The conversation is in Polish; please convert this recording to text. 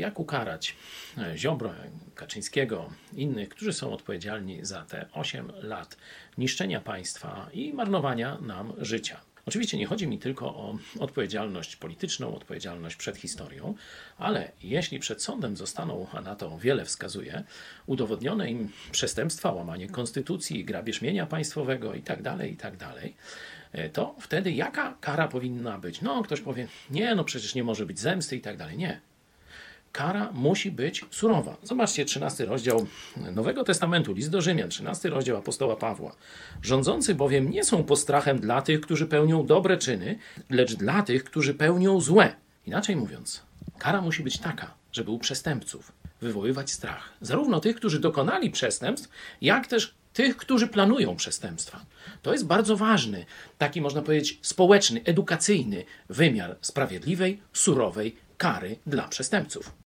Jak ukarać e, Ziobro, Kaczyńskiego, innych, którzy są odpowiedzialni za te 8 lat niszczenia państwa i marnowania nam życia? Oczywiście nie chodzi mi tylko o odpowiedzialność polityczną, odpowiedzialność przed historią, ale jeśli przed sądem zostaną, a na to wiele wskazuje, udowodnione im przestępstwa, łamanie konstytucji, grabież mienia państwowego itd., itd., to wtedy jaka kara powinna być? No, ktoś powie, nie, no przecież nie może być zemsty i tak. Nie kara musi być surowa. Zobaczcie 13 rozdział Nowego Testamentu, list do Rzymian, 13 rozdział apostoła Pawła. Rządzący bowiem nie są postrachem dla tych, którzy pełnią dobre czyny, lecz dla tych, którzy pełnią złe. Inaczej mówiąc, kara musi być taka, żeby u przestępców wywoływać strach. Zarówno tych, którzy dokonali przestępstw, jak też tych, którzy planują przestępstwa. To jest bardzo ważny, taki można powiedzieć społeczny, edukacyjny wymiar sprawiedliwej, surowej kary dla przestępców.